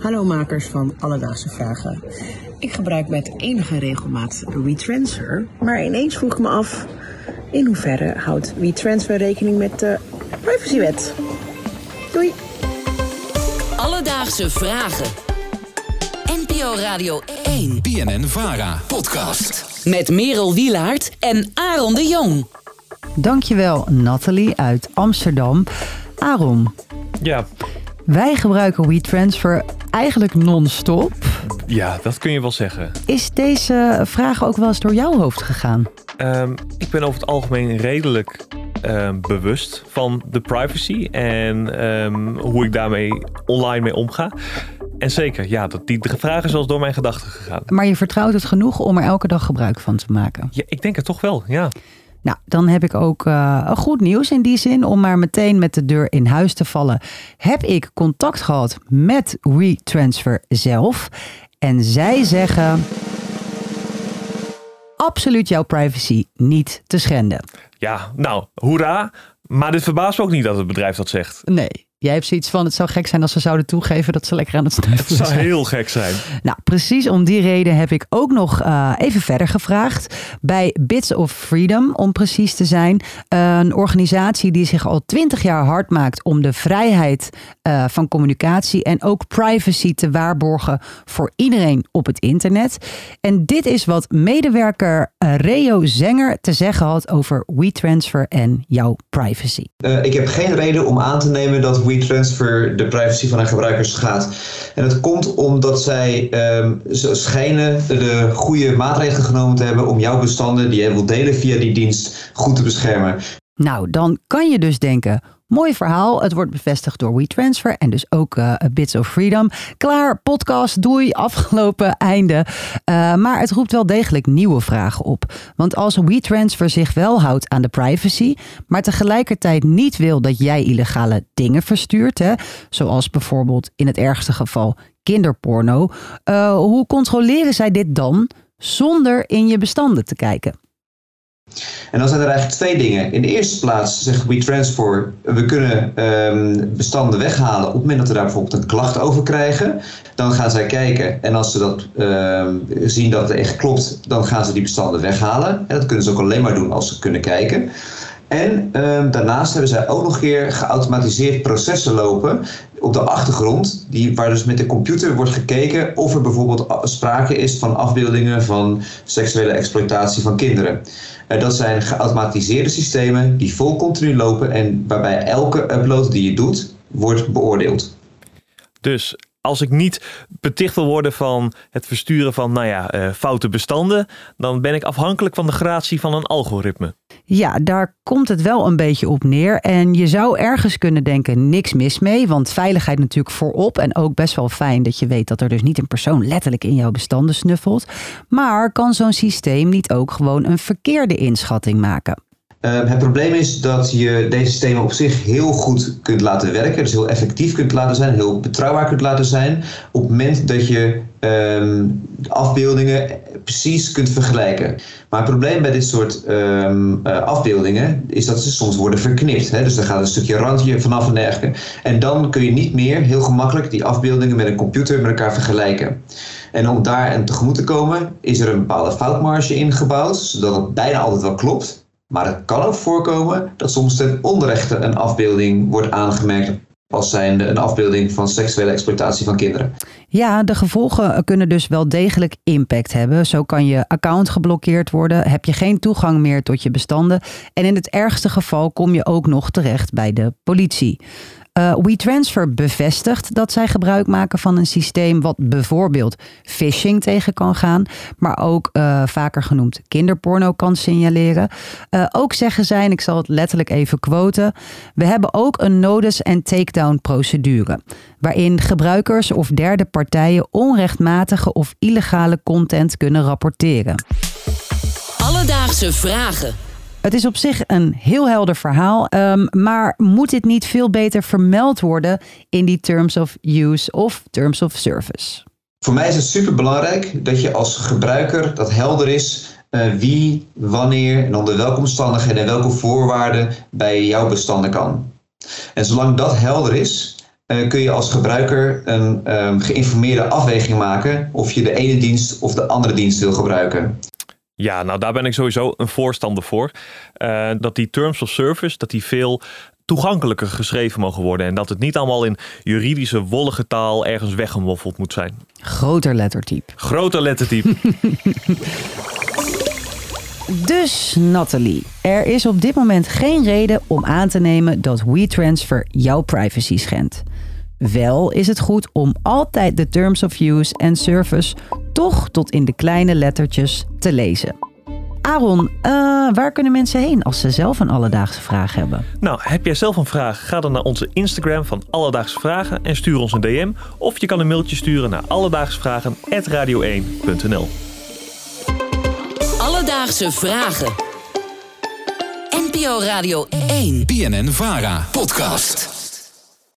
Hallo makers van Alledaagse Vragen. Ik gebruik met enige regelmaat WeTransfer, maar ineens vroeg ik me af... in hoeverre houdt WeTransfer rekening met de privacywet? Doei! Alledaagse Vragen. NPO Radio 1. BNN Vara. Podcast. Met Merel Wielaert en Aaron de Jong. Dankjewel Nathalie uit Amsterdam. Aaron, Ja, wij gebruiken WeTransfer eigenlijk non-stop. ja, dat kun je wel zeggen. Is deze vraag ook wel eens door jouw hoofd gegaan? Ehm, ik ben over het algemeen redelijk ehm, bewust van de privacy en ehm, hoe ik daarmee online mee omga. En zeker, ja, dat, die vraag is wel eens door mijn gedachten gegaan. Maar je vertrouwt het genoeg om er elke dag gebruik van te maken. Ja, ik denk het toch wel, ja. Nou, dan heb ik ook eh, goed nieuws in die zin. Om maar meteen met de deur in huis te vallen. Heb ik contact gehad met WeTransfer zelf. En zij zeggen... Absoluut jouw privacy niet te schenden. Ja, nou, hoera. Maar dit verbaast me ook niet dat het bedrijf dat zegt. Nee, jij hebt zoiets van... Het zou gek zijn als ze zouden toegeven dat ze lekker aan het Het snuifelen zou zijn. heel gek zijn. Nou, precies om die reden heb ik ook nog eh, even verder gevraagd. Bij Bits of Freedom, om precies te zijn. Een organisatie die zich al twintig jaar hard maakt om de vrijheid eh, van communicatie en ook privacy te waarborgen voor iedereen op het internet. En dit is wat medewerker eh, Reo Zenger te zeggen had over WeTransfer en jouw privacy. Eh, ik heb geen reden om aan te nemen dat WeTransfer de privacy van haar gebruikers schaadt. En dat komt omdat zij ze schijnen de goede maatregelen genomen te hebben om jouw bestanden die jij wilt delen via die dienst goed te beschermen. Nou, dan kan je dus denken, mooi verhaal. Het wordt bevestigd door WeTransfer en dus ook eh, Bits of Freedom. Klaar, podcast, doei, afgelopen, einde. Eh, maar het roept wel degelijk nieuwe vragen op. Want als WeTransfer zich wel houdt aan de privacy, maar tegelijkertijd niet wil dat jij illegale dingen verstuurt, hè, zoals bijvoorbeeld in het ergste geval kinderporno, eh, hoe controleren zij dit dan zonder in je bestanden te kijken? En dan zijn er eigenlijk twee dingen. In de eerste plaats zegt WeTransfer, we kunnen ehm, bestanden weghalen op het moment dat we daar bijvoorbeeld een klacht over krijgen. Dan gaan zij kijken en als ze dat ehm, zien dat het echt klopt, dan gaan ze die bestanden weghalen. En dat kunnen ze ook alleen maar doen als ze kunnen kijken. En ehm, daarnaast hebben zij ook nog een keer geautomatiseerd processen lopen op de achtergrond, die, waar dus met de computer wordt gekeken of er bijvoorbeeld sprake is van afbeeldingen van seksuele exploitatie van kinderen. Eh, dat zijn geautomatiseerde systemen die vol continu lopen en waarbij elke upload die je doet, wordt beoordeeld. Dus als ik niet beticht wil worden van het versturen van, nou ja, eh, foute bestanden, dan ben ik afhankelijk van de gratie van een algoritme. Ja, daar komt het wel een beetje op neer. En je zou ergens kunnen denken, niks mis mee. Want veiligheid natuurlijk voorop. En ook best wel fijn dat je weet dat er dus niet een persoon letterlijk in jouw bestanden snuffelt. Maar kan zo'n systeem niet ook gewoon een verkeerde inschatting maken? Ehm, het probleem is dat je deze systemen op zich heel goed kunt laten werken, dus heel effectief kunt laten zijn, heel betrouwbaar kunt laten zijn, op het moment dat je ehm, afbeeldingen precies kunt vergelijken. Maar het probleem bij dit soort ehm, eh, afbeeldingen is dat ze soms worden verknipt. Hè? Dus er gaat een stukje randje vanaf en dergelijke. En dan kun je niet meer heel gemakkelijk die afbeeldingen met een computer met elkaar vergelijken. En om daar aan tegemoet te komen, is er een bepaalde foutmarge ingebouwd, zodat het bijna altijd wel klopt. Maar het kan ook voorkomen dat soms ten onrechte een afbeelding wordt aangemerkt als zijnde een afbeelding van seksuele exploitatie van kinderen. Ja, de gevolgen kunnen dus wel degelijk impact hebben. Zo kan je account geblokkeerd worden, heb je geen toegang meer tot je bestanden en in het ergste geval kom je ook nog terecht bij de politie. Eh, WeTransfer bevestigt dat zij gebruik maken van een systeem wat bijvoorbeeld phishing tegen kan gaan, maar ook eh, vaker genoemd kinderporno kan signaleren. Eh, ook zeggen zij, ik zal het letterlijk even quoten, we hebben ook een notice- en takedown procedure, waarin gebruikers of derde partijen onrechtmatige of illegale content kunnen rapporteren. Alledaagse Vragen. Het is op zich een heel helder verhaal, ehm, maar moet dit niet veel beter vermeld worden in die terms of use of terms of service? Voor mij is het super belangrijk dat je als gebruiker dat helder is eh, wie, wanneer en onder welke omstandigheden en welke voorwaarden bij jouw bestanden kan. En zolang dat helder is, eh, kun je als gebruiker een ehm, geïnformeerde afweging maken of je de ene dienst of de andere dienst wil gebruiken. Ja, nou daar ben ik sowieso een voorstander voor. Uh, dat die terms of service, dat die veel toegankelijker geschreven mogen worden. En dat het niet allemaal in juridische wollige taal ergens weggemoffeld moet zijn. Groter lettertype. Groter lettertype. Dus Nathalie, er is op dit moment geen reden om aan te nemen dat WeTransfer jouw privacy schendt. Wel is het goed om altijd de terms of use en service toch tot in de kleine lettertjes te lezen. Aaron, uh, waar kunnen mensen heen als ze zelf een alledaagse vraag hebben? Nou, heb jij zelf een vraag? Ga dan naar onze Instagram van Alledaagse Vragen en stuur ons een DM. Of je kan een mailtje sturen naar alledaagsvragen.radio1.nl Alledaagse Vragen. NPO Radio 1. BNN Vara. Podcast.